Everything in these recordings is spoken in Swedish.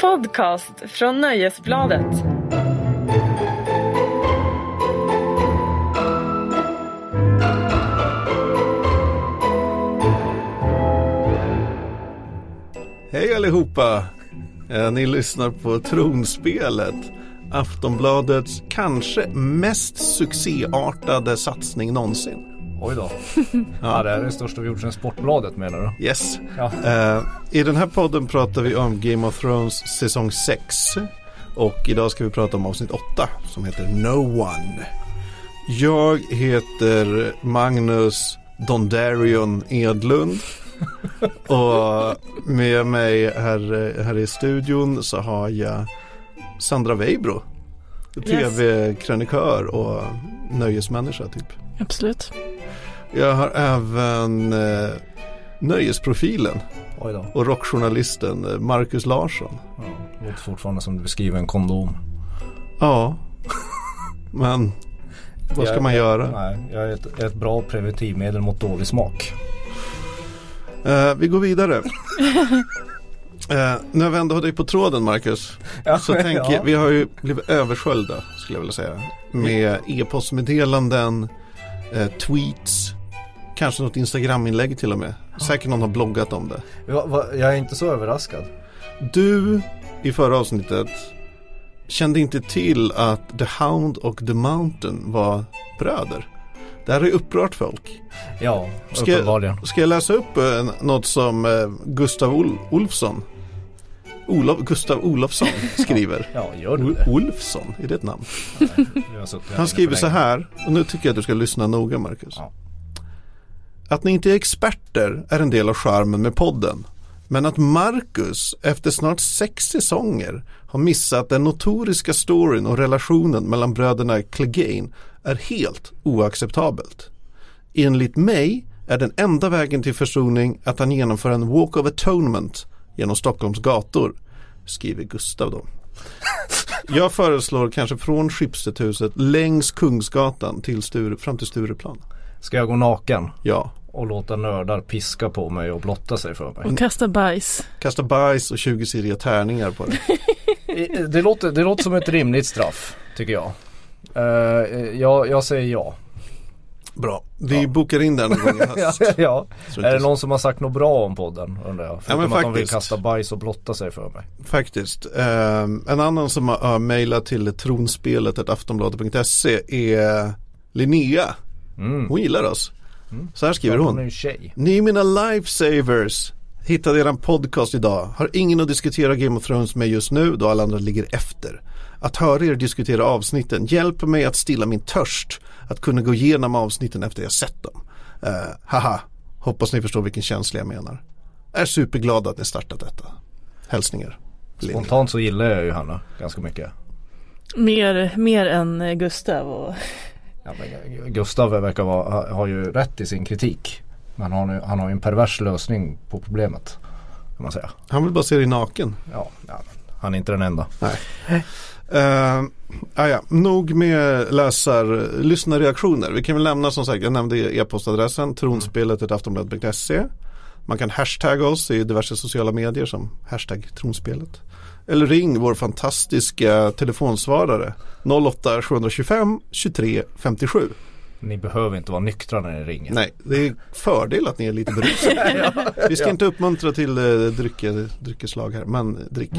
podcast från Nöjesbladet. Hej allihopa! Eh, ni lyssnar på Tronspelet. Aftonbladets kanske mest succéartade satsning någonsin. Oj då. ja. det är det största vi gjort sedan Sportbladet menar du? Yes. Ja. Eh, I den här podden pratar vi om Game of Thrones säsong 6. Och idag ska vi prata om avsnitt 8 som heter No One. Jag heter Magnus Dondarion Edlund. Och med mig här, här i studion så har jag Sandra Weibro. Tv-krönikör och nöjesmänniska typ. Absolut. Jag har även eh, nöjesprofilen och rockjournalisten eh, Marcus Larsson. Ja, det låter fortfarande som du beskriver en kondom. Ja, men vad ska Jag- man göra? Nej, jag är ett, ett bra preventivmedel mot dålig smak. Eh, vi går vidare. Eh, när vi ändå har dig på tråden Marcus. Ja, Så tänker ja. vi har ju blivit översköljda skulle jag vilja säga. Med e-postmeddelanden, eh, tweets, kanske något Instagram-inlägg till och med. Säkert någon har bloggat om det. Va, va, jag är inte så överraskad. Du i förra avsnittet kände inte till att The Hound och The Mountain var bröder. Det här har ju upprört folk. Ja, Ska jag, uppenbarligen. ska jag läsa upp eh, något som eh, Gustav Ol- Olfsson Olof, Gustav Olofsson skriver? Ja, gör du det? Olfsson, är det ett namn? Han skriver så här, och nu tycker jag att du ska lyssna noga Marcus. Ja. Att ni inte är experter är en del av charmen med podden. Men att Marcus efter snart sex säsonger har missat den notoriska storyn och relationen mellan bröderna Clegane är helt oacceptabelt. Enligt mig är den enda vägen till försoning att han genomför en walk of atonement genom Stockholms gator, skriver Gustav då. Jag föreslår kanske från Schibstedhuset längs Kungsgatan till Sture, fram till Stureplan. Ska jag gå naken Ja, och låta nördar piska på mig och blotta sig för mig? Och kasta bajs. kasta bajs och 20-sidiga tärningar på det. Det låter, det låter som ett rimligt straff, tycker jag. Uh, jag, jag säger ja. Bra, vi bokar in den någon gång i höst. ja. Så Är det någon som har sagt något bra om podden undrar jag? Förutom men att de vill faktiskt. kasta bajs och blotta sig för mig. Faktiskt. Ehm, en annan som har uh, mejlat till tronspelet aftonbladet.se är Linnea. Mm. Hon gillar oss. Så här skriver Hon hon. är. Ni är mina lifesavers. Hittade eran podcast idag. Har ingen att diskutera Game of Thrones med just nu då alla andra ligger efter. Att höra er diskutera avsnitten hjälper mig att stilla min törst. Att kunna gå igenom avsnitten efter jag sett dem. Eh, haha, hoppas ni förstår vilken känsla jag menar. Är superglad att ni startat detta. Hälsningar. Spontant så gillar jag ju henne ganska mycket. Mer, mer än Gustav och Ja, men Gustav verkar vara, ha- har ju rätt i sin kritik. Men han har, han har ju en pervers lösning på problemet. Kan man säga. Han vill bara se dig naken. Ja, ja han är inte den enda. Uh, ah ja, nog med läsar, lyssnarreaktioner. Vi kan väl lämna som sagt, jag nämnde e-postadressen tronspelet.aftonbladet.se Man kan hashtagga oss i diverse sociala medier som hashtag tronspelet. Eller ring vår fantastiska telefonsvarare 08 725 23 57. Ni behöver inte vara nyktra när ni ringer. Nej, det är fördel att ni är lite berusade. Vi ska inte uppmuntra till eh, drycke, dryckeslag här, men drick.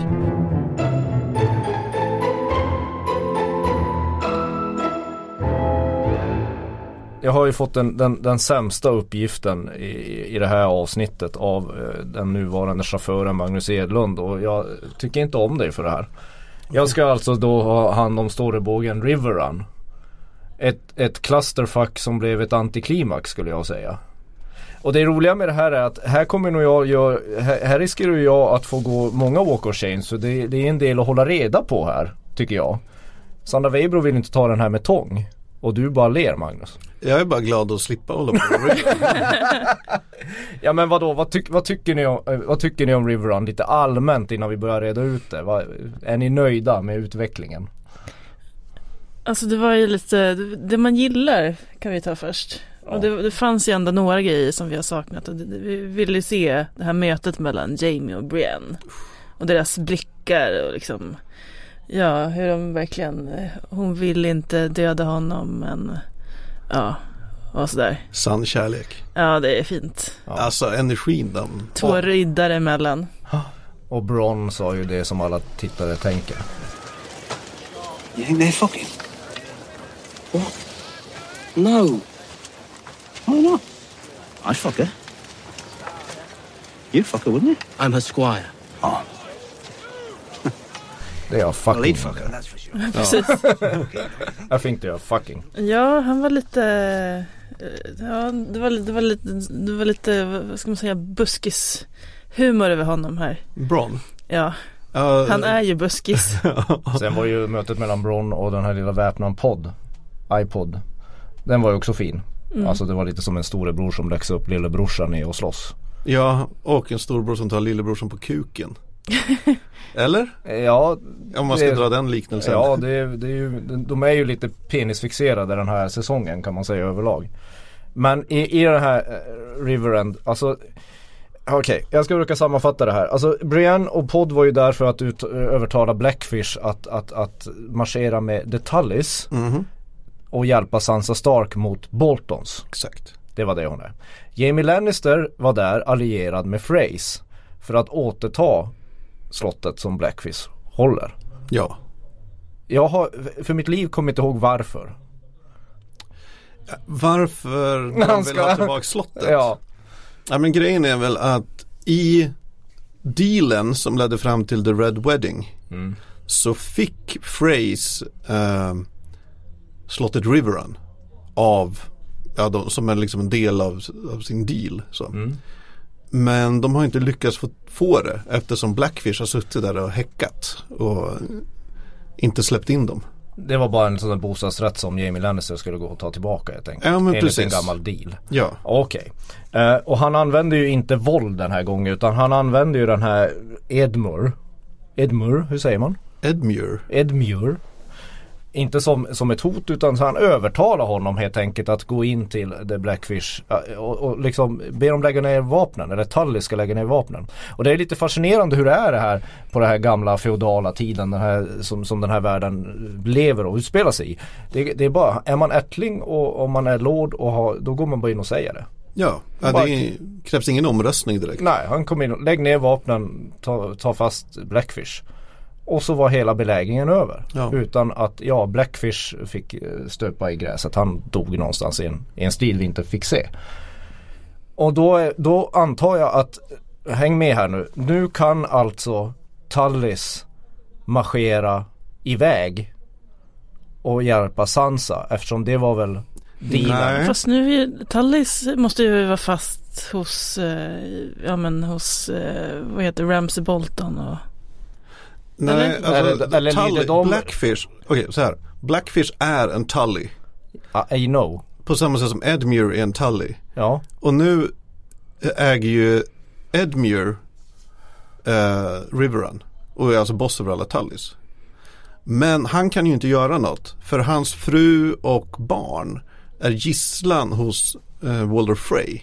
Jag har ju fått den, den, den sämsta uppgiften i, i det här avsnittet av eh, den nuvarande chauffören Magnus Edlund och jag tycker inte om dig för det här. Jag ska alltså då ha hand om storybågen River Run. Ett, ett clusterfuck som blev ett antiklimax skulle jag säga. Och det roliga med det här är att här kommer nog jag, jag här, här riskerar ju jag att få gå många walk of chains så det, det är en del att hålla reda på här tycker jag. Sandra Weibro vill inte ta den här med tång. Och du bara ler Magnus. Jag är bara glad att slippa hålla på med Ja men vadå, vad, tyck, vad, tycker ni om, eh, vad tycker ni om River Run lite allmänt innan vi börjar reda ut det? Vad, är ni nöjda med utvecklingen? Alltså det var ju lite, det man gillar kan vi ta först. Ja. Och det, det fanns ju ändå några grejer som vi har saknat. Och det, det- vi ville ju se det här mötet mellan Jamie och Brienne. och deras blickar och liksom Ja, hur de verkligen eh, Hon vill inte döda honom men Ja, och sådär Sann kärlek. Ja, det är fint Ja. Alltså energin de... Två riddare emellan Och Bron sa ju det som alla tittare tänker. You think they're fucking? What? No. Why not? I'd fuck her. You'd fuck her, wouldn't you? I'm her squire. Oh. Det är jag Well, fucking. he'd fuck her, that's for sure. Precis Jag think det är fucking. Ja, han var lite eh, Ja, det var, det var lite Det var lite, vad ska man säga, buskis humor över honom här Bron. Ja, Ja, han är ju buskis Sen var ju mötet mellan Bron och den här lilla väpnaren Pod. iPod. Den var ju också fin. Mm. Alltså det var lite som en storebror som läxade upp lillebrorsan i att slåss. Ja, och en storbror som tar lillebrorsan på kuken. Eller? Ja, Om man ska Det- dra den liknelsen. ja det, det är ju, de är ju lite penisfixerade den här säsongen kan man säga överlag. Men i, i den här eh, Riverend, alltså Okej, jag ska försöka sammanfatta det här. Alltså Brienne och Pod var ju där för att ut, övertala Blackfish att, att, att marschera med The Tullys Mhm, och hjälpa Sansa Stark mot Boltons. exakt. Det var det hon är. Jamie Lannister var där allierad med Freys för att återta slottet som Blackfish håller. Ja. Jag har för mitt liv kommit ihåg varför. Varför Han de vill ska- ha tillbaka slottet? Ja, Ja men grejen är väl att i dealen som ledde fram till The Red Wedding Mm. så fick Freys eh, slottet Riverrun av, ja de, som är liksom en del av, av sin deal. Så. Mm. Men de har inte lyckats få, få det eftersom Blackfish har suttit där och häckat och inte släppt in dem. det var bara en sån där bostadsrätt som Jamie Lannister skulle gå och ta tillbaka helt enkelt. Ja, men Enligt en precis. gammal deal. Ja, Okej. Eh, och han använde ju inte våld den här gången utan han använde ju den här Edmure. Edmure, hur säger man? Edmure. Edmure. Inte som, som ett hot utan så han övertalar honom helt enkelt att gå in till The Blackfish och, och liksom be dem lägga ner vapnen eller Tully ska lägga ner vapnen. Och det är lite fascinerande hur det är det här på den här gamla feodala tiden den här, som, som den här världen lever och utspelar sig i. Det, det är bara, är man ättling och om man är lord och har, då går man bara in och säger det. Ja, Bara- det är, krävs ingen omröstning direkt. Nej, han kom in och lägg ner vapnen, ta, ta fast Blackfish. Och så var hela belägringen över. Ja. Utan att, ja, Blackfish fick eh, stöpa i gräset. Han dog någonstans i en, i en stil vi inte fick se. Och då, då antar jag att, häng med här nu. Nu kan alltså Tallis marschera iväg och hjälpa Sansa eftersom det var väl dealen. Nej. Fast nu är Tallis måste ju vara fast hos, eh, ja men hos, eh, vad heter Ramsey Bolton och Nej, Eller? alltså, Eller- eller Tully, de- Blackfish, okej så här. Blackfish är en Tully. I know. På samma sätt som Edmure är en Tully. Ja, Och nu äger ju Edmure eh, Riverrun. Och är alltså boss över alla Tullys. Men han kan ju inte göra något. För hans fru och barn är gisslan hos eh, Walder Frey.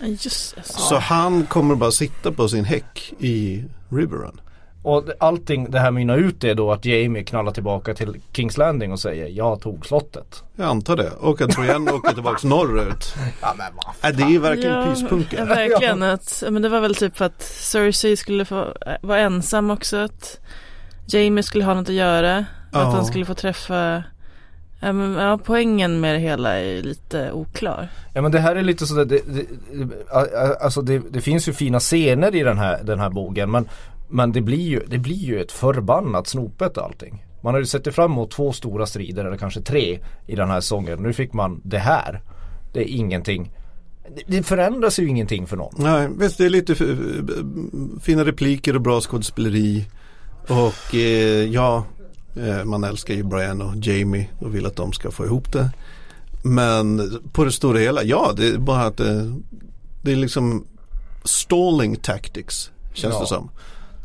Just. Så han kommer bara sitta på sin häck i Riverrun. Och allting det här mynnar ut är då att Jamie knallar tillbaka till Kings Landing och säger jag tog slottet. Jag antar det. Och att Brienne åker tillbaka norrut. Ja men vad Äh, det är ju verkligen ja, pyspunka. verkligen. Att, men det var väl typ för att Cersei skulle få äh, vara ensam också. Att Jamie skulle ha något att göra. Ja. Att han skulle få träffa Ja, men, ja, poängen med det hela är lite oklar. Ja men det här är lite sådär, det, det, alltså det, det finns ju fina scener i den här, den här boken men, men det, blir ju, det blir ju ett förbannat snopet allting. Man har ju sett fram emot två stora strider eller kanske tre i den här säsongen. Nu fick man det här. Det är ingenting. Det, förändras ju ingenting för någon. Nej, visst det är lite fina repliker och bra skådespeleri. Och eh, ja, eh, man älskar ju Brian och Jamie och vill att de ska få ihop det. Men på det stora hela, ja det är bara att det, det är liksom stalling tactics känns Ja. det som.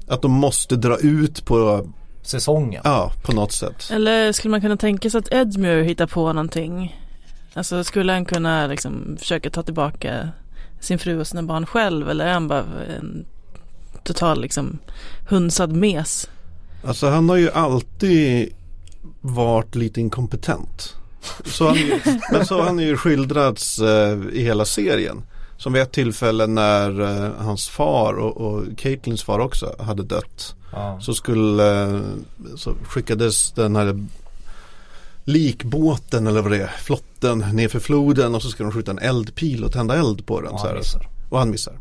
Att de måste dra ut på, Säsongen. ja på något sätt. Eller skulle man kunna tänka sig att Edmure hittar på någonting? Alltså skulle han kunna liksom försöka ta tillbaka sin fru och sina barn själv eller är han bara en total liksom hunsad mes. Alltså han har ju alltid varit lite inkompetent. Så han, men så har han ju skildrats eh, i hela serien. Som vid ett tillfälle när eh, hans far och, och Caitlins far också hade dött. Ja. Så skulle, eh, så skickades den här likbåten eller vad det är, flotten ner för floden och så ska de skjuta en eldpil och tända eld på den. Ja, så här. Och han missar.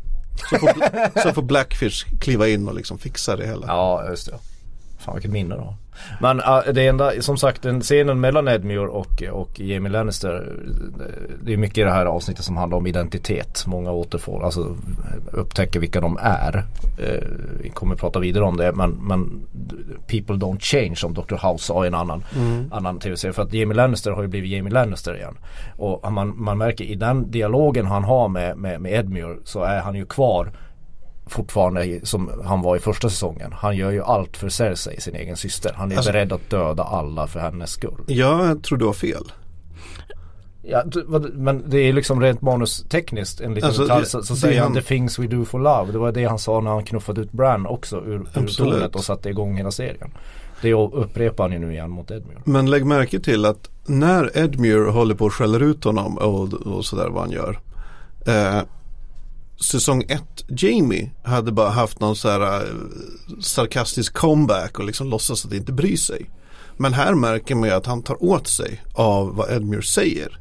Så får, så får Blackfish kliva in och liksom fixa det hela. Ja, just det. Fan vilket minne då. Men äh, det enda, som sagt den scenen mellan Edmure och, och Jamie Lannister det- är mycket i det här avsnittet som handlar om identitet. Många återfår, alltså upptäcker vilka de är. Eh, vi kommer prata vidare om det men, men People don't change som Dr. House sa i en annan, annan tv-serie. För att Jamie Lannister har ju blivit Jamie Lannister igen. Och man, man märker i den dialogen han har med, med, med Edmure så är han ju kvar fortfarande som han var i första säsongen. Han gör ju allt för Cersei, sin egen syster. Han är Alltså- beredd att döda alla för hennes skull. Jag tror du har fel. Ja, men det är liksom rent manustekniskt en liten Alltså, detalj. det- Så, så säger han the things we do for love. Det var det han sa när han knuffade ut Bran också ur, ur tornet och satte igång hela serien. Det upprepar han ju nu igen mot Edmure. Men lägg märke till att när Edmure håller på och skäller ut honom och, och sådär vad han gör. Eh, säsong 1, Jamie hade bara haft någon så här eh, sarkastisk comeback och liksom låtsas att inte bry sig. Men här märker man ju att han tar åt sig av vad Edmure säger.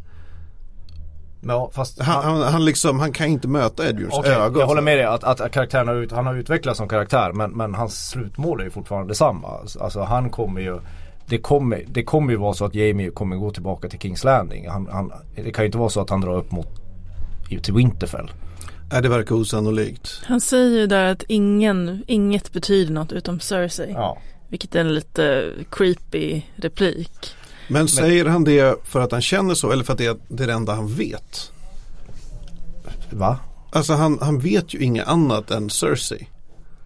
Ja, Han, han, han, liksom, han kan inte möta Edmures Okej, ögon. jag håller med dig att, att karaktären har, ut, han har utvecklats som karaktär men, men hans slutmål är ju fortfarande detsamma. Alltså han kommer ju det kommer, det kommer ju vara så att Jamie kommer gå tillbaka till Kings Landing. Han, han, det kan ju inte vara så att han drar upp mot till Winterfell. Nej, det verkar osannolikt. Han säger ju där att ingen, inget betyder något utom Cersei. Ja. Vilket är en lite creepy replik. Men säger han det för att han känner så eller för att det är det, enda han vet? Va? Alltså han, han vet ju inget annat än Cersei.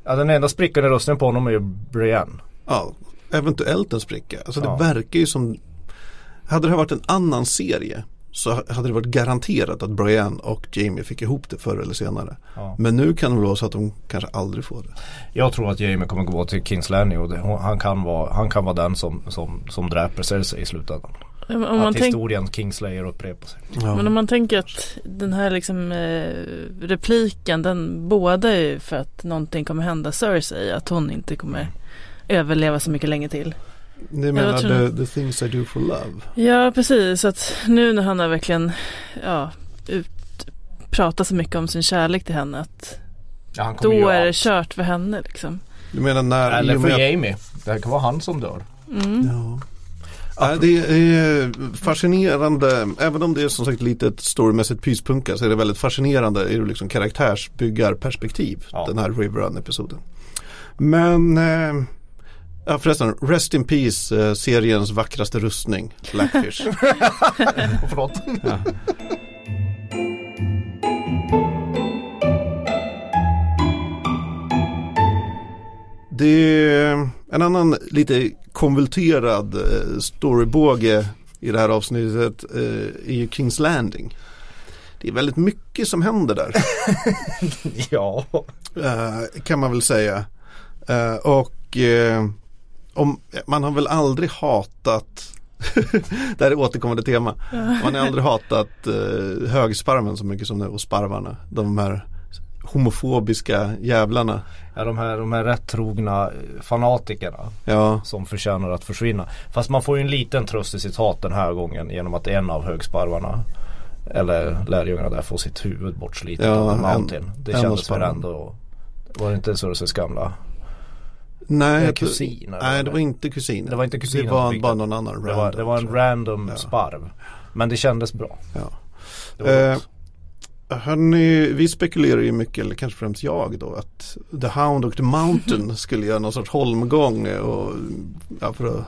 Ja, den enda sprickan i rösten på honom är ju Brienne. Ja, eventuellt en spricka. Alltså Ja. det verkar ju som Hade det här varit en annan serie så hade det varit garanterat att Brian och Jamie fick ihop det förr eller senare. Ja. Men nu kan det väl vara så att de kanske aldrig får det. Jag tror att Jamie kommer gå till Kings Landing och det, han, kan vara, han kan vara den som, som, som dräper Cersei i slutändan. Om att man tänk, historien Kingslayer upprepar sig. Ja. men om man tänker att den här liksom eh, repliken den båda ju för att någonting kommer hända Cersei. Att hon inte kommer överleva så mycket länge till. Ni menar the, the things I do for love? Ja precis, att nu när han har verkligen ja, ut, pratat så mycket om sin kärlek till henne att Ja, då är det kört för henne liksom. Du menar när Eller för med Jamie. Det kan vara han som dör. Mm. Ja. Ja, det är fascinerande, även om det är som sagt lite ett storymässigt pyspunka så är det väldigt fascinerande ur liksom karaktärsbyggarperspektiv Ja. den här Riverrun-episoden. Men, eh, ja förresten, Rest in Peace, eh, seriens vackraste rustning, Blackfish. Förlåt. Det är en annan lite konvulterad eh, storybåge i det här avsnittet eh, är ju Kings Landing. Det är väldigt mycket som händer där. ja. Eh, kan man väl säga. Eh, och eh, om, man har väl aldrig hatat det här är återkommande tema. Man har aldrig hatat eh, högsparven så mycket som nu och sparvarna. De här homofobiska jävlarna. Ja, de här, de här rättrogna eh, fanatikerna Ja, som förtjänar att försvinna. Fast man får ju en liten tröst i sitt hat den här gången genom att en av högsparvarna eller lärjungarna där får sitt huvud bortslitet Ja, av Mountain. Det en kändes väl ändå Var det inte Cersei's gamla? Nej, Eller jag tror- kusin, eller nej det var inte kusinen. Det var inte kusinen Det var bara någon annan Det var, random, det var en random Ja. sparv. Men det kändes bra. Ja. Eh. Hörni, vi spekulerar ju mycket, eller kanske främst jag då, att The Hound och The Mountain skulle göra någon sorts holmgång och ja, för att,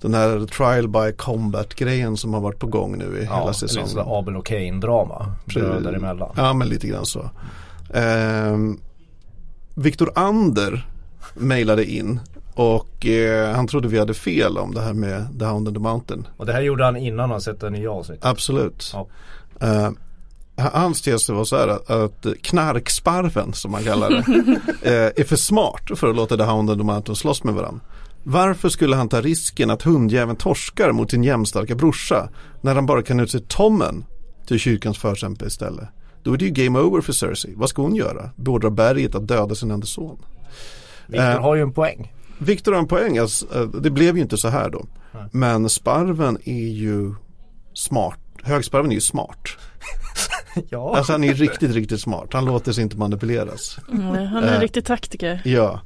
den här trial by combat grejen som har varit på gång nu i ja, hela säsongen. sådär Abel och Cain drama. Precis. Bröder emellan. Ja, men lite grann så. Ehm, Viktor Ander mejlade in och eh, han trodde vi hade fel om det här med The Hound and the Mountain. Och det här gjorde han innan han sett det nya avsnittet. Absolut. Ja. Eh, Hans tes var så här att, att knarksparven som man kallar det eh, är för smart för att låta The Hound och The Mountain slåss med varandra. Varför skulle han ta risken att hundjäveln torskar mot sin jämnstarka brorsa när han bara kan utse Tommen till kyrkans förkämpe istället? Då är det ju game over för Cersei. Vad ska hon göra? Beordra berget att döda sin enda son. Viktor Eh. har ju en poäng. Viktor har en poäng, alltså, eh, det blev ju inte så här då. Men sparven är ju smart. Högsparven är ju smart. Ja. Alltså han är riktigt, riktigt smart. Han låter sig inte manipuleras. Mm, han är en Eh. riktig taktiker. Ja.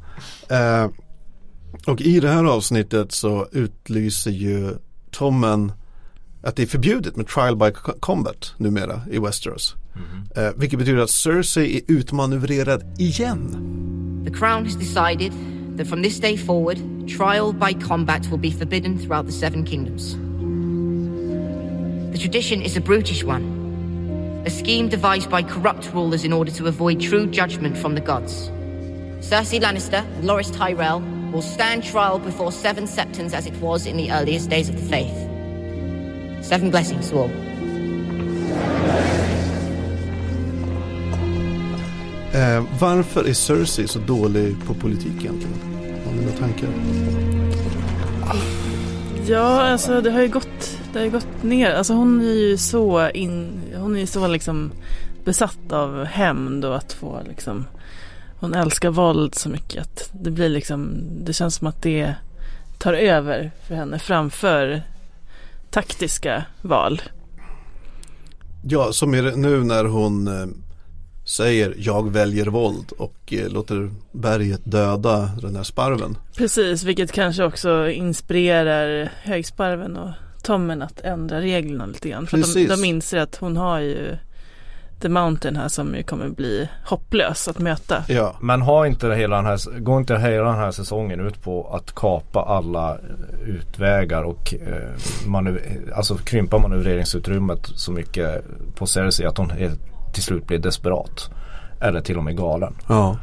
Eh, och i det här avsnittet så utlyser ju Tommen att det är förbjudet med trial by co- combat numera i Westeros. Eh, vilket betyder att Cersei är utmanövrerad igen. The Crown has decided that from this day forward, trial by combat will be forbidden throughout the Seven Kingdoms. The tradition is a brutish one, a scheme devised by corrupt rulers in order to avoid true judgment from the gods. Cersei Lannister and Loras Tyrell will stand trial before seven septons as it was in the earliest days of the faith. Seven blessings to all. Eh, varför är Cersei så dålig på politik egentligen? Har ni några tankar? Ja, alltså det har ju gått, det har ju gått ner. Alltså hon är ju så in, hon är ju så liksom besatt av hämnd och att få liksom hon älskar våld så mycket att det blir liksom, det känns som att det tar över för henne framför taktiska val. Ja, som är det nu när hon eh, säger jag väljer våld och eh, låter berget döda den här sparven. Precis, vilket kanske också inspirerar högsparven och Tommen att ändra reglerna lite grann. För att de, Precis. de inser att hon har ju The Mountain här som ju kommer bli hopplös att möta. Ja, Men har inte det hela den här, går inte hela den här säsongen ut på att kapa alla eh, utvägar och eh, manöver, alltså krympa manövreringsutrymmet så mycket på Cersei att hon är, till slut blir desperat. Eller till och med galen. ja.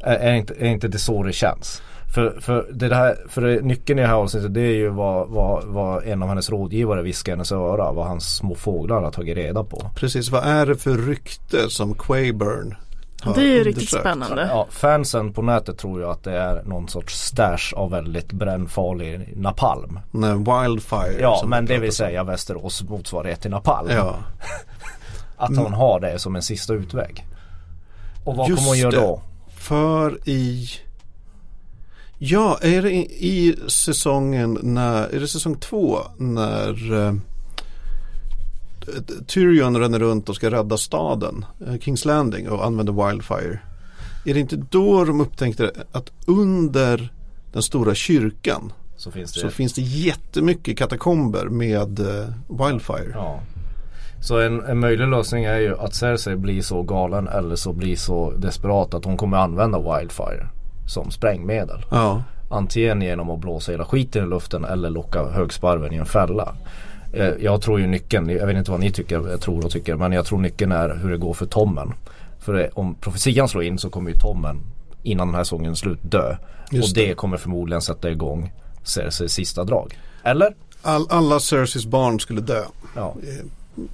Är, är, inte, är inte det så det känns? För, för, det här, för nyckeln i det här avsnittet det är ju vad, vad, vad en av hennes rådgivare viskar hennes öra. Vad hans små fåglar har tagit reda på. Precis, vad är det för rykte som Quayburn har Det är ju riktigt undersökt? spännande. Ja, fansen på nätet tror ju att det är någon sorts stash av väldigt brännfarlig napalm. Nej, Wildfire. Ja, men det vill säga Västerås motsvarighet till napalm. Ja, Att hon har det som en sista utväg. Och vad Just kommer hon göra då? för i Ja, är det i, säsongen när, är det säsong två när eh, Tyrion ränner runt och ska rädda staden, eh, Kings Landing och använder Wildfire. Är det inte då de upptäckte att under den stora kyrkan Så finns det så finns det jättemycket katakomber med eh, Wildfire. Ja. Så en, en möjlig lösning är ju att Cersei blir så galen eller så blir så desperat att hon kommer använda Wildfire som sprängmedel. Ja, Antingen genom att blåsa hela skiten i luften eller locka högsparven i en fälla. Eh, Jag tror ju nyckeln, jag vet inte vad ni tycker, jag tror och tycker, men jag tror nyckeln är hur det går för Tommen. För det, om profetian slår in så kommer ju Tommen innan den här säsongen är slut dö. Just och det, kommer förmodligen sätta igång Cerseis sista drag. Eller? All, alla Cerseis barn skulle dö. Ja.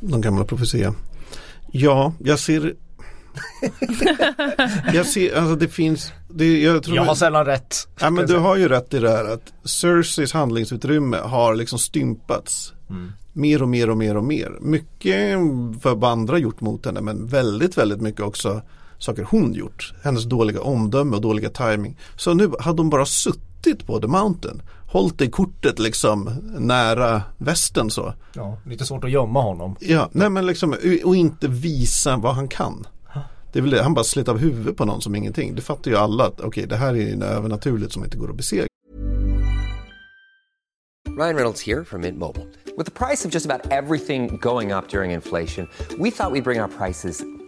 de gamla profetia. Ja, jag ser Jag ser, alltså det finns det, jag, tror Jag har sällan rätt. ja, men du har ju rätt i det här att Cerseis handlingsutrymme har liksom stympats Mm. mer och mer och mer och mer. Mycket för vad andra gjort mot henne men väldigt, väldigt mycket också saker hon gjort. Hennes dåliga omdöme och dåliga timing. Så nu hade hon bara suttit på The Mountain. Hållit i kortet liksom nära västen så. Ja, lite svårt att gömma honom. Ja, nej men liksom och inte visa vad han kan. Det är väl det, han bara slet av huvudet på någon som ingenting. Det fattar ju alla att okej det här är något övernaturligt som inte går att besegra. Ryan Reynolds här från Mint Mobile. Med priset på nästan allt som går upp under inflationen, trodde vi att vi skulle bring våra priser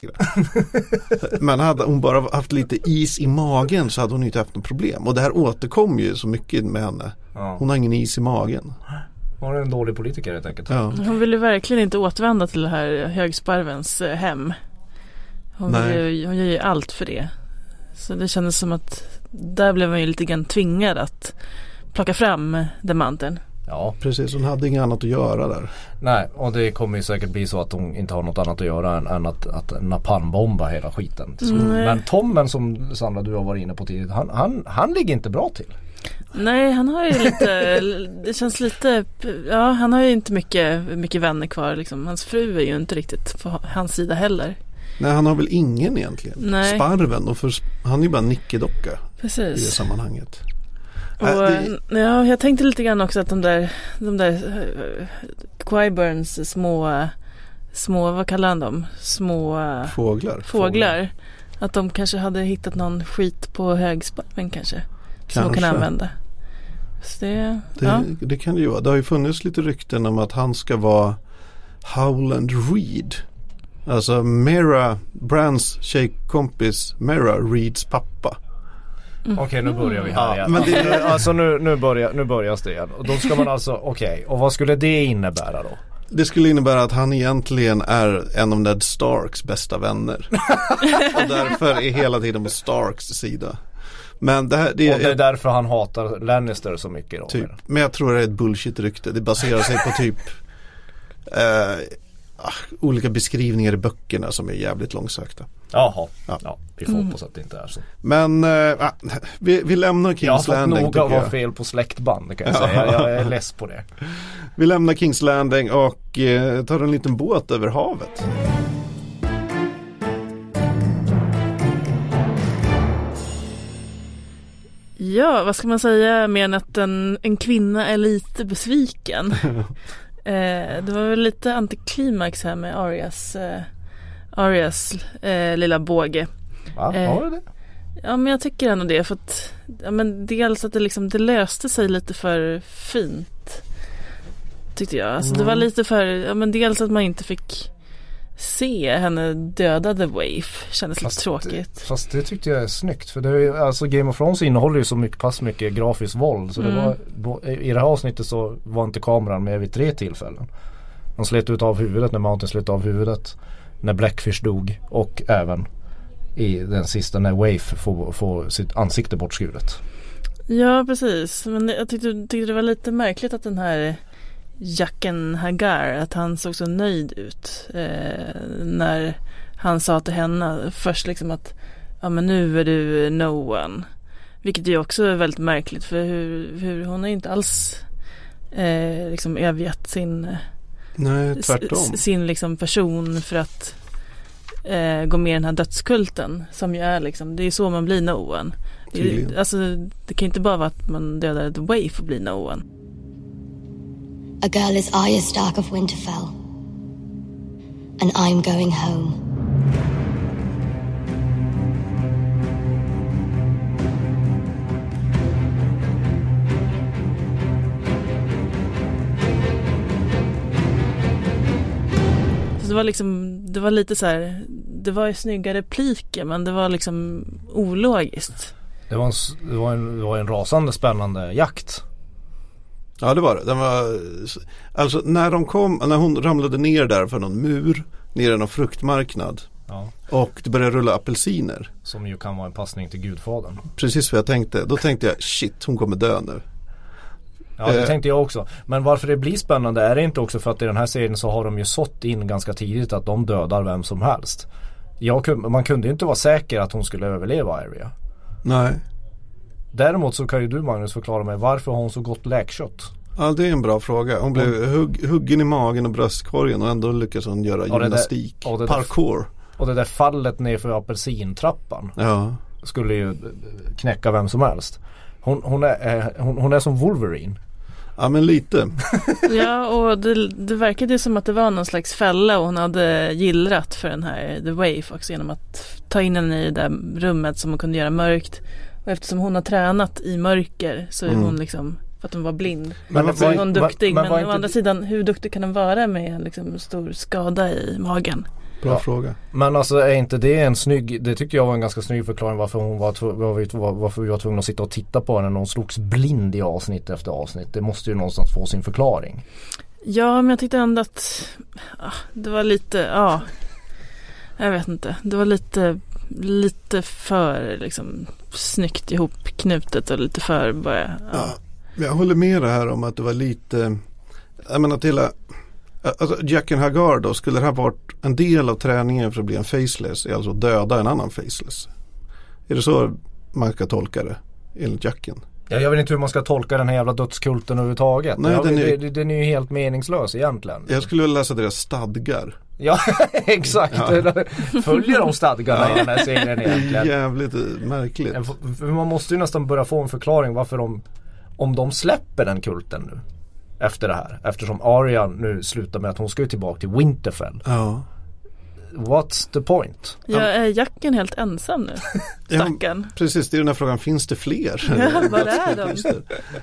Men hade hon bara haft lite is i magen så hade hon inte haft något problem. Och det här återkommer ju så mycket med henne. Ja. Hon har ingen is i magen. Hon är en dålig politiker helt enkelt. Ja. Hon ville verkligen inte återvända till det här högsparvens eh, hem. Hon, ju- hon gör ju allt för det. Så det kändes som att där blev man ju lite grann tvingad att plocka fram demanten. Ja, Precis, hon hade inget annat att göra där. nej och det kommer ju säkert bli så att hon inte har något annat att göra än, än att, att napalmbomba hela skiten. Så, Nej. men Tommen som Sandra du har varit inne på tidigare, han, han, han ligger inte bra till. Nej, han har ju lite, det känns lite, ja han har ju inte mycket, mycket vänner kvar liksom. Hans fru är ju inte riktigt på hans sida heller. Nej, han har väl ingen egentligen. Nej. Sparven, och för, han är ju bara en nickedocka i det Precis. sammanhanget. Och, Äh, det- ja, jag tänkte lite grann också att de där, de där uh, Quiburns små, små, vad kallar han dem? Små eh, Fåglar. fåglar. Att de kanske hade hittat någon skit på högsparven kanske. Som de kan Kanske. använda. Så det, Det, ja. det kan det ju vara. Det har ju funnits lite rykten om att han ska vara Howland Reed. Alltså Mera, Brands tjejkompis Mera Reeds pappa. Okej nu börjar vi här Ja, igen. men det- Alltså nu, nu, börjar, nu börjar det igen. Och då ska man alltså, okej, och vad skulle det innebära då? Det skulle innebära att han egentligen är en av Ned Starks bästa vänner. och därför är hela tiden på Starks sida. Men det här, det Och det är är därför han hatar Lannister så mycket då? typ, men jag tror det är ett bullshit-rykte. Det baserar sig på typ eh, ah, olika beskrivningar i böckerna som är jävligt långsökta. Jaha, Ja. ja. vi får hoppas att det inte är så. Men ah, vi, vi lämnar Jag har Kings fått Landing nog av att fel på släktband kan jag säga. Jag är less på det. Vi lämnar Kings Landing och eh, tar en liten båt över havet. ja, vad ska man säga mer än att en, en kvinna är lite besviken. eh, det var väl lite antiklimax här med Arias, eh, Arias eh, lilla båge. Va? Eh. Har du det? Ja men jag tycker ändå det för att ja, men dels att det liksom det löste sig lite för fint. Tyckte jag. Alltså det var lite för, ja men dels att man inte fick se henne döda The Waif. Kändes lite tråkigt. Fast det tyckte jag är snyggt. För det är, alltså Game of Thrones innehåller ju så mycket, pass mycket grafiskt våld. Så det Mm. var, bo- i det här avsnittet så var inte kameran med vid tre tillfällen. De slet ut av huvudet när Mountain slet av huvudet. När Blackfish dog och även i den sista när Waif får, får sitt ansikte bortskuret. Ja precis. Men jag tyckte, tyckte det var lite märkligt att den här Jacken Hagar, att han såg så nöjd ut. Eh, när han sa till henne först liksom att ja men nu är du no one. Vilket ju också är väldigt märkligt för hur, hur hon har inte alls eh, liksom övergett sin, Nej, tvärtom. sin liksom person för att eh, gå med i den här dödskulten. Som ju är liksom, det är så man blir no one. Det, alltså, det kan inte bara vara att man dödar The Way för att bli no one. A girl is Arya Stark of Winterfell. And I'm going home. Så det var liksom, det var lite så här, det var ju snygga repliker men det var liksom ologiskt. Det var en, det var en, det var en rasande spännande jakt. Ja det var det. Den var, alltså när de kom, när hon ramlade ner där för någon mur, ner i någon fruktmarknad Ja. och det började rulla apelsiner. Som ju kan vara en passning till Gudfadern. Precis vad jag tänkte. Då tänkte jag shit hon kommer dö nu. Ja det Eh. tänkte jag också. Men varför det blir spännande är det inte också för att i den här serien så har de ju sått in ganska tidigt att de dödar vem som helst. Jag, man kunde ju inte vara säker att hon skulle överleva Arya. Nej. Däremot så kan ju du Magnus förklara mig varför har hon så gott läkkött? Ja det är en bra fråga. Hon blev hugg, huggen i magen och bröstkorgen och ändå lyckas hon göra där- gymnastik. ja, det där- Parkour. Och det där fallet nerför apelsintrappan Ja. skulle ju knäcka vem som helst. Hon, hon, är, eh, hon, hon är som Wolverine. ja men lite. Ja och det, det verkade ju som att det var någon slags fälla och hon hade gillrat för den här The Wave också genom att ta in henne i det där rummet som hon kunde göra mörkt. Och eftersom hon har tränat i mörker så är Mm. hon liksom för att hon var blind. Men Men Så var- är hon var- duktig men men, var å andra sidan hur duktig kan hon vara med en liksom stor skada i magen? Bra Ja. fråga. Men alltså är inte det en snygg, det tyckte jag var en ganska snygg förklaring varför hon var, var var, varför vi var tvungna att sitta och titta på henne när hon slogs blind i avsnitt efter avsnitt. Det måste ju någonstans få sin förklaring. Ja, men jag tyckte ändå att ah, det var lite, ja. Jag vet inte. Det var lite, lite för liksom snyggt ihopknutet och lite för bara, ja. Ja, jag håller med det här om att det var lite, jag menar att hela, alltså Jacken Hagar då, skulle det här varit en del av träningen för att bli en faceless, är alltså döda en annan faceless? Är det så man ska tolka det, enligt Jacken? Ja, jag vet inte hur man ska tolka den här jävla dödskulten överhuvudtaget. Nej, ja, den är- det- det- den är ju helt meningslös egentligen. Jag skulle vilja läsa deras stadgar. Ja, exakt. Ja. Följer de stadgarna i Ja. den här serien Det är egentligen? jävligt märkligt. Ja, Man måste ju nästan börja få en förklaring varför de, om de släpper den kulten nu. Efter det här. Eftersom Arya nu slutar med att hon ska ju tillbaka till Winterfell. Ja. What's the point? Jag är Jacken helt ensam nu? Ja, Stackarn. Precis, det är den här frågan, finns det fler? Ja, vad är de?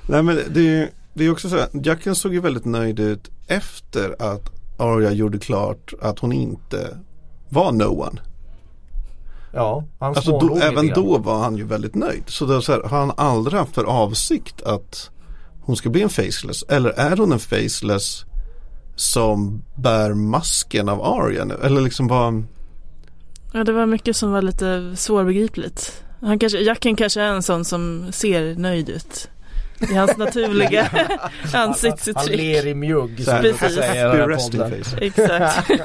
Nej men det är, det är också så här, Jacken såg ju väldigt nöjd ut efter att Arya gjorde klart att hon inte var no one. Ja, han Alltså då, även då var han ju väldigt nöjd. Så, det är så här, har han aldrig haft för avsikt att hon ska bli en faceless? Eller är hon en faceless som bär masken av Arya nu? Eller liksom vad Ja, det var mycket som var lite svårbegripligt. Han kanske, Jacken kanske är en sån som ser nöjd ut. I hans naturliga Han ansiktsuttryck. ler i mjugg. Så här, Precis. säger den här? Exakt.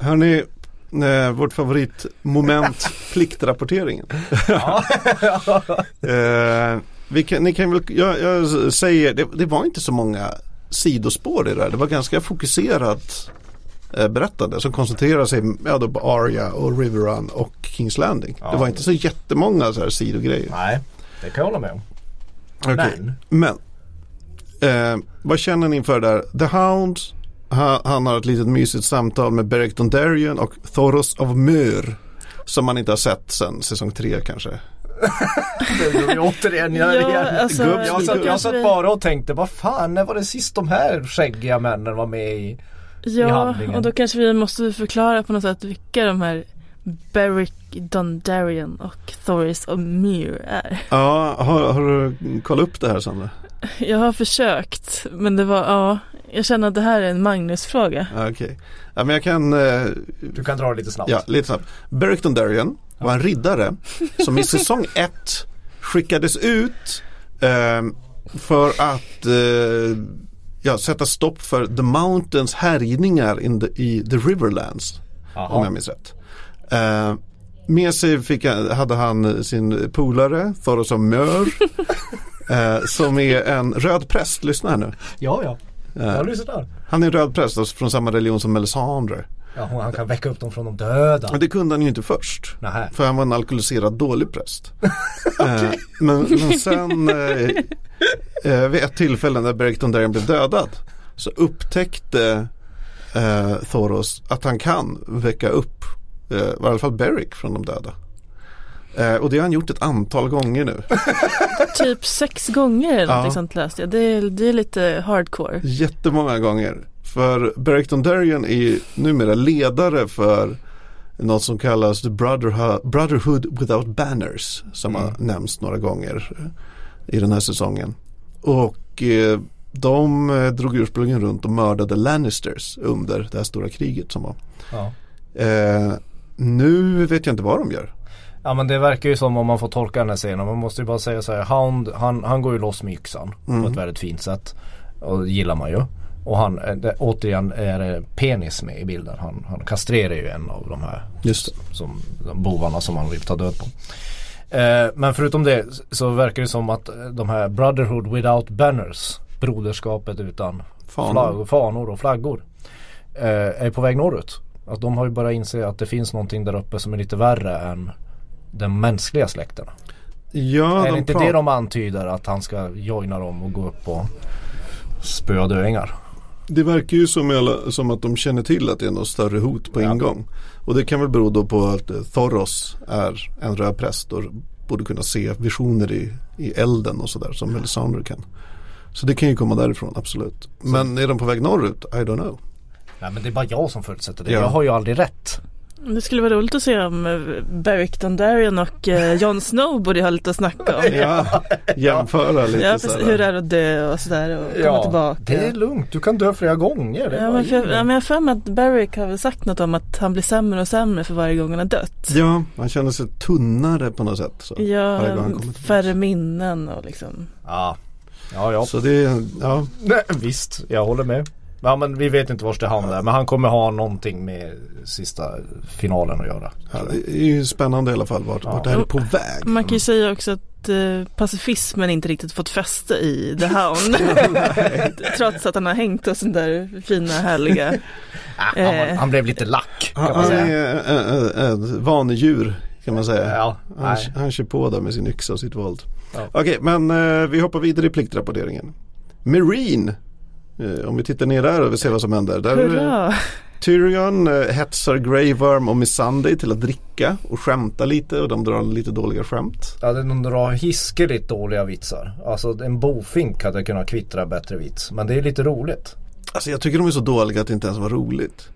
Hörni, eh, vårt favoritmoment, pliktrapporteringen. eh, vi kan, ni kan väl, jag, jag säger, det, det var inte så många sidospår i det där. Det var ganska fokuserat berättande som koncentrerar sig ja, då på Arya och River Run och Kings Landing. Ja. Det var inte så jättemånga så här sidogrejer. Nej, det kan jag hålla med om. Okej. Men. Men eh, vad känner ni inför det där? The Hound, han, han har ett litet mysigt samtal med Beric Dondarrion och Thoros of Myr. Som man inte har sett sedan säsong tre kanske. Återigen Ja, ja, alltså, jag, satt, jag satt bara och tänkte, vad fan, när var det sist de här skäggiga männen var med i? Ja, och då kanske vi måste förklara på något sätt vilka de här Beric Dondarrion och Thoris och Myr är. Ja, har, har du kollat upp det här Sandra? Jag har försökt, men det var, ja, jag känner att det här är en Magnus-fråga. Ja, Okej. Ja, men jag kan, eh, Du kan dra det lite snabbt. ja lite snabbt. Beric Dondarrion var en riddare som i säsong ett skickades ut eh, för att eh, ja, sätta stopp för The Mountains härjningar in the, i The Riverlands. Jaha. Om jag minns rätt. Eh, med sig fick, hade han sin polare Thoros av Mör. eh, som är en röd präst, lyssna här nu. Ja, ja. Eh, Jag lyssnar. han är en röd präst alltså, från samma religion som Melisandre. Ja, han kan väcka upp dem från de döda. Men det kunde han ju inte först. Nähä. För han var en alkoholiserad dålig präst. eh, men, men sen eh, vid ett tillfälle när Beric Dondarrion blev dödad så upptäckte eh, Thoros att han kan väcka upp eh, i alla fall Beric från de döda. Eh, och det har han gjort ett antal gånger nu. Typ sex gånger eller Ja. sånt läste jag. Det är, det är lite hardcore. Jättemånga gånger. För Beric Dondarrion är ju numera ledare för något som kallas The Brotherhood, Without Banners. Som har nämnts några gånger i den här säsongen. Och eh, de eh, drog ursprungligen runt och mördade Lannisters under det här stora kriget som var. Ja. Eh, nu vet jag inte vad de gör. Ja men det verkar ju som om man får tolka den här scenen. Man måste ju bara säga så här. Hound, han, han går ju loss med yxan Mm. på ett väldigt fint sätt. Och det gillar man ju. Och han, eh, det, återigen är det penis med i bilden. Han, han kastrerar ju en av de här Just som, bovarna som han vill ta död på. Eh, men förutom det så verkar det som att eh, de här Brotherhood without banners, broderskapet utan Fanor. fanor och flaggor, eh, är på väg norrut. Att de har ju bara insett att det finns någonting där uppe som är lite värre än den mänskliga släkten. Ja, är det de inte det de antyder att han ska joina dem och gå upp och spöa döingar? Det verkar ju som, alla, som att de känner till att det är något större hot på ingång. Och det kan väl bero då på att eh, Thoros är en röd präst och borde kunna se visioner i, i elden och sådär som Melisandre kan. Så det kan ju komma därifrån, absolut. Men är de på väg norrut? I don't know. Nej men det är bara jag som förutsätter det. Ja. Jag har ju aldrig rätt. Det skulle vara roligt att se om eh, Beric Dondarrion och eh, Jon Snow borde ha lite att snacka om. Ja, jämföra lite Ja, precis, sådär. hur det är att dö och sådär och komma tillbaka. det är lugnt. Du kan dö flera gånger. Det Ja men, för, in. ja, men jag har för mig att Beric har väl sagt något om att han blir sämre och sämre för varje gång han har dött. Ja, han känner sig tunnare på något sätt. Så. Ja, färre minnen och liksom. Ja, ja, ja. Så det ja, Nej, visst, jag håller med. Ja men vi vet inte vart det hamnar. Men han kommer ha någonting med sista finalen att göra. ja, det är ju spännande i alla fall vart, vart det här är på väg. Man kan ju säga också att eh, pacifismen inte riktigt fått fäste i The Hound. Trots att han har hängt oss den där fina härliga. Han, Eh. han blev lite lack kan Han, man han säga. är äh, äh, ett vanedjur kan man säga. Ja, Han, han kör på där med sin yxa och sitt våld. Ja. Okej, men eh, vi hoppar vidare i pliktrapporteringen. Marine. Eh, om vi tittar ner där och vi ser vad som händer. Där, Hurra! Tyrion eh, hetsar Grey Worm och Missandei till att dricka och skämta lite och de drar lite dåliga skämt. Ja, de drar hiskeligt dåliga vitsar. Alltså en bofink hade kunnat kvittra bättre vits. Men det är lite roligt. Alltså jag tycker de är så dåliga att det inte ens var roligt.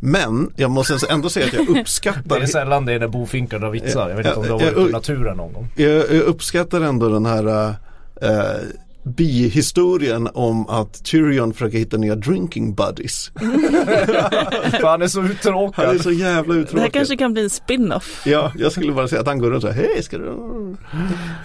Men jag måste ändå säga att jag Det uppskattar är sällan det är när bofinkar drar vitsar. Jag vet inte om det har varit i naturen någon gång. jag, jag uppskattar ändå den här eh, bihistorien om att Tyrion försöker hitta nya drinking buddies. För han är så Han är uttråkad. så jävla Det här uttråkad. kanske kan bli en spin-off. Ja, jag skulle bara säga att han går runt och säger hej ska du?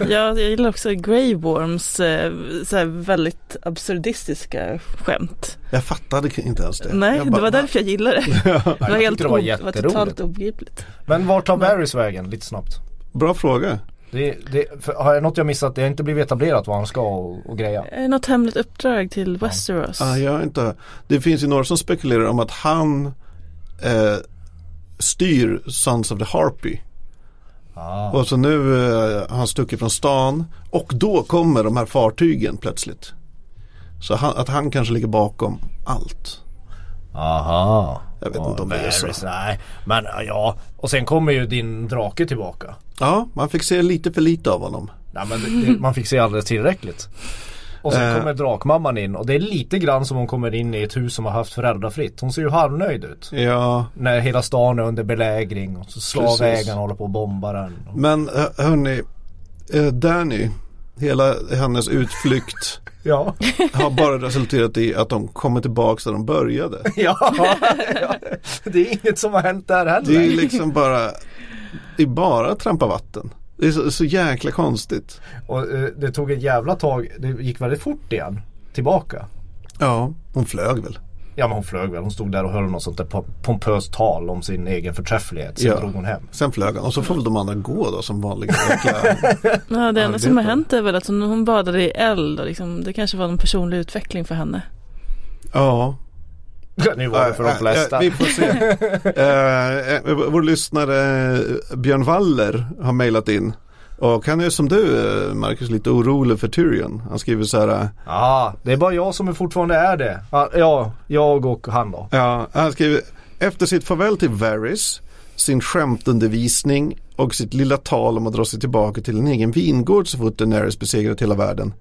Ja, jag gillar också Grey Worms eh, så här väldigt absurdistiska skämt. Jag fattade inte ens det. Nej, jag det bara, var därför jag gillade det. Det var helt det var det var totalt obegripligt. Men var tar Varys vägen? Lite snabbt. Bra fråga. Det, det, för, har jag något jag missat? Det har inte blivit etablerat vad han ska och, och greja. Eh, Något hemligt uppdrag till Westeros. Ah, jag inte, det finns ju några som spekulerar om att han eh, styr Sons of the Harpy. Ah. Och så nu eh, har han stuckit från stan och då kommer de här fartygen plötsligt. Så han, att han kanske ligger bakom allt. Aha. Jag vet inte om det är så. Nej, men ja. Och sen kommer ju din drake tillbaka. Ja, man fick se lite för lite av honom. Nej men det, det, man fick se alldeles tillräckligt. Och sen Eh. kommer drakmamman in och det är lite grann som hon kommer in i ett hus som har haft föräldrafritt. Hon ser ju halvnöjd ut. Ja, När hela stan är under belägring och Precis. håller på och bombar den. men eh, hörni, eh, Danny, hela hennes utflykt Ja. har bara resulterat i att de kommer tillbaka där de började. ja. Det är inget som har hänt där heller. Det är liksom bara, det är bara trampa vatten. Det är så, så jäkla konstigt. Och eh, det tog ett jävla tag. Det gick väldigt fort igen. Tillbaka. Ja, hon flög väl. Ja men hon flög väl. Hon stod där och höll något sånt där po- pompöst tal om sin egen förträfflighet. Sen Ja. drog hon hem. Sen flög han och så får väl de andra gå då som vanliga. Ja, det enda som har hänt är väl att hon, hon badade i eld och liksom, det kanske var en personlig utveckling för henne. Ja, Nu var det för de flesta. vi får se. Eh, eh, vår lyssnare eh, Björn Waller har mejlat in. Och han är som du eh, Marcus lite orolig för Tyrion. Han skriver så här. eh, Ja, det är bara jag som fortfarande är det. Ja, Ja, jag och han då. Ja, han skriver efter sitt farväl till Varys, sin skämtundervisning och sitt lilla tal om att dra sig tillbaka till en egen vingård så fort Daenerys besegrat hela världen.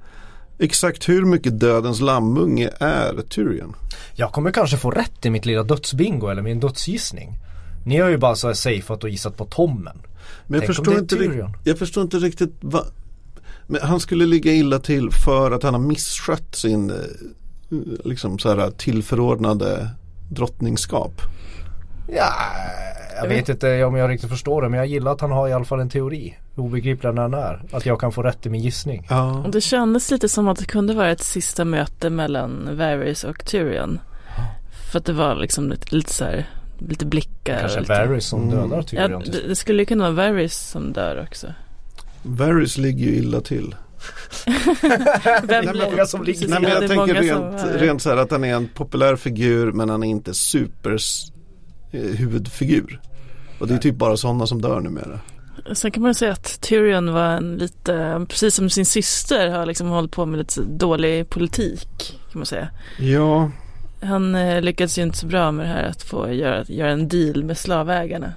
Exakt hur mycket dödens lammunge är Tyrion? Jag kommer kanske få rätt i mitt lilla dödsbingo eller min dödsgissning. Ni har ju bara så här safeat och gissat på Tommen. Men jag förstår, inte, jag förstår inte riktigt vad men han skulle ligga illa till för att han har misskött sin eh, liksom så här tillförordnade drottningskap. Ja, jag vet inte om jag riktigt förstår det men jag gillar att han har i alla fall en teori. Obegriplig den än är. Att jag kan få rätt i min gissning. Ja, Och det kändes lite som att det kunde vara ett sista möte mellan Varys och Tyrion. För att det var liksom lite, lite så här, lite blickar. Kanske lite, Varys som Mm. dödar Ja, Tyrion. till det, skulle ju kunna vara Varys som dör också. Varys ligger ju illa till. Vem Det är många som ligger- Nej, men ja, jag tänker många rent, som rent så här att han är en populär figur men han är inte super eh, huvudfigur. Och det är typ bara sådana som dör numera. Sen kan man säga att Tyrion var en lite, precis som sin syster, har liksom hållit på med lite dålig politik. Kan man säga. Ja, Han eh, lyckades ju inte så bra med det här att få göra, göra en deal med slavägarna.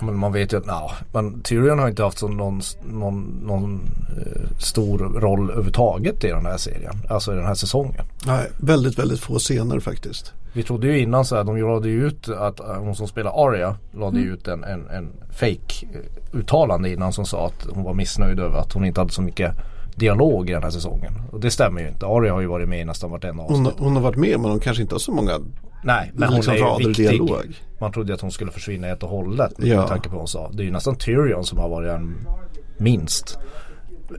Men man vet ju att no, men Tyrion har inte haft så någon, någon, någon eh, stor roll överhuvudtaget i den här serien. Alltså i den här säsongen. Nej, väldigt, väldigt få scener faktiskt. Vi trodde ju innan så här, de lade ju ut att eh, hon som spelar Arya lade ju ut en, en, en fake eh, uttalande innan som sa att hon var missnöjd över att hon inte hade så mycket dialog i den här säsongen. Och det stämmer ju inte. Arya har ju varit med i nästan vartenda avsnitt. Hon, hon har varit med men hon kanske inte har så många Nej, men hon liksom är ju viktig. dialog. Man trodde att hon skulle försvinna helt och hållet Ja. med tanke på vad hon sa. Det är ju nästan Tyrion som har varit den minst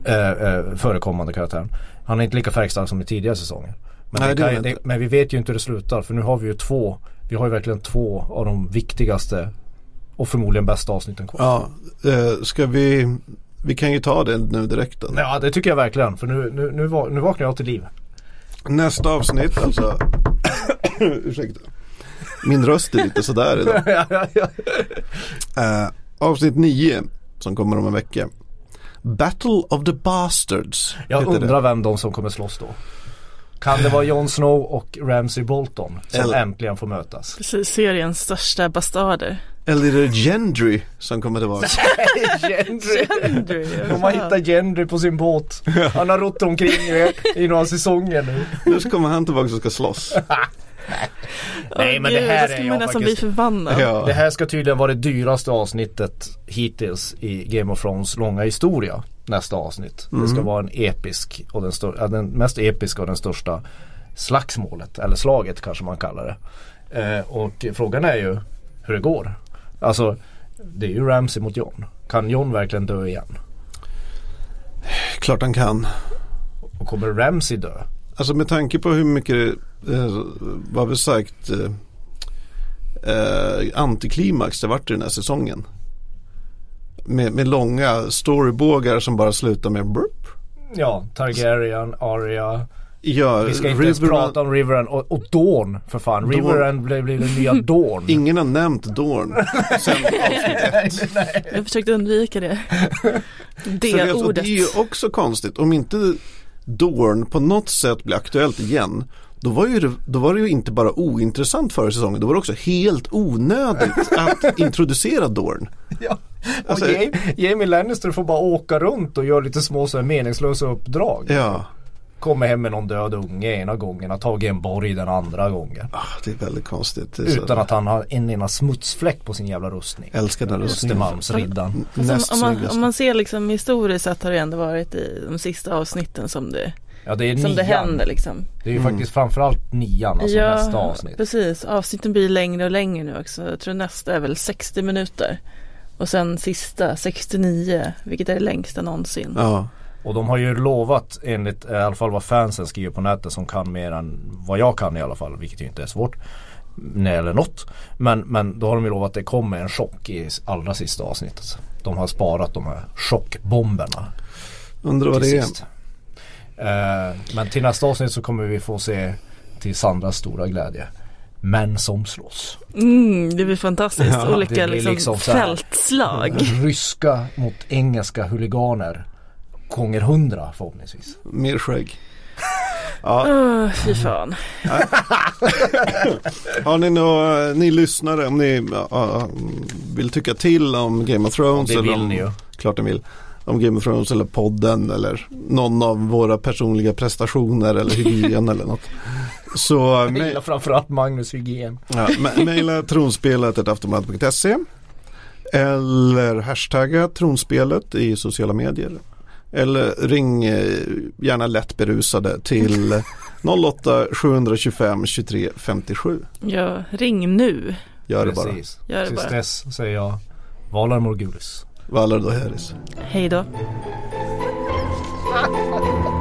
eh, eh, förekommande karaktären. Han är inte lika färgstark som i tidigare säsonger. Men, Nej, kan, det, men vi vet ju inte hur det slutar för nu har vi ju två Vi har ju verkligen två av de viktigaste och förmodligen bästa avsnitten kvar. Ja, eh, ska vi Vi kan ju ta det nu direkt då. Ja det tycker jag verkligen för nu, nu, nu, nu vaknar jag till liv. Nästa avsnitt alltså Ursäkta Min röst är lite sådär idag. Eh, Avsnitt 9 Som kommer om en vecka Battle of the Bastards Jag heter det. undrar vem de som kommer slåss då. Kan det vara Jon Snow och Ramsay Bolton som Eller- äntligen får mötas? Precis, seriens största bastarder. Eller är det Gendry som kommer tillbaka? Gendry. Gendry, De har hittat Gendry på sin båt. Han har rott omkring i, i några säsonger nu. Nu kommer han tillbaka och ska slåss Nej, men det här då är jag faktiskt-. Ja. Det här ska tydligen vara det dyraste avsnittet hittills i Game of Thrones långa historia. Nästa avsnitt. Det ska vara en episk och den, stör, den mest episka och den största slagsmålet. Eller slaget kanske man kallar det. Eh, och frågan är ju hur det går. Alltså det är ju Ramsey mot John. Kan John verkligen dö igen? Klart han kan Och kommer Ramsey dö? Alltså med tanke på hur mycket eh, Vad vi sagt eh, eh, Antiklimax det varit i den här säsongen med, med långa storybågar som bara slutar med burp Ja, Targaryen, Arya. Ja, Vi ska inte ens Riverrun- prata om Riverrun och, och Dawn för fan. Dawn. Riverrun blev, blev den nya Dawn. Ingen har nämnt Dorn sen avsnitt ett. Jag försökte undvika det. Det och ordet. det är ju också konstigt om inte Dorn på något sätt blir aktuellt igen då var, ju det, då var det ju inte bara ointressant förra säsongen, då var det också helt onödigt att introducera Dorn. Ja. Och Alltså- Jamie, Jamie Lannister får bara åka runt och göra lite små så här meningslösa uppdrag. Ja, Kommer hem med någon död unge ena gången, har tagit en borg den andra gången. ah, det är väldigt konstigt. Det är Utan att han har en enda smutsfläck på sin jävla rustning. Älskar den rustningen. Östermalmsriddaren. Näst om, om, man, om man ser liksom historiskt sett har det ändå varit i de sista avsnitten som det, Ja det är som det nian. händer liksom. Det är ju faktiskt framförallt nian, alltså nästa avsnitt. precis. Avsnitten blir längre och längre nu också. Jag tror nästa är väl 60 minuter. Och sen sista 69, vilket är det längsta någonsin. Ja, Och de har ju lovat enligt i alla fall vad fansen skriver på nätet som kan mer än vad jag kan i alla fall. Vilket ju inte är svårt. När det gäller något. Men, men då har de ju lovat att det kommer en chock i allra sista avsnittet. De har sparat de här chockbomberna undrar vad det är. sist. Eh, men till nästa avsnitt så kommer vi få se till Sandras stora glädje. Män som slåss. Mm, det blir fantastiskt. Ja, Olika det blir liksom, liksom fältslag. Ryska mot engelska huliganer. Gånger hundra förhoppningsvis. Mer skägg. Ja, Öh, fy fan. har ni nå, ni lyssnare om ni ja, vill tycka till om Game of Thrones Det eller vill om, ni ju. klart ni vill. Om Game of Thrones eller podden eller någon av våra personliga prestationer eller hygien eller något. Så gillar framförallt Magnus Hygien. ja, mejla tronspelet aftonbladet.se eller hashtagga tronspelet i sociala medier. Eller ring eh, gärna lätt berusade till 08 725 23 57. Ja, ring nu. Gör det bara. Gör det Tills bara. dess säger jag Valar Morgulis. Valar då Harris. Hej då.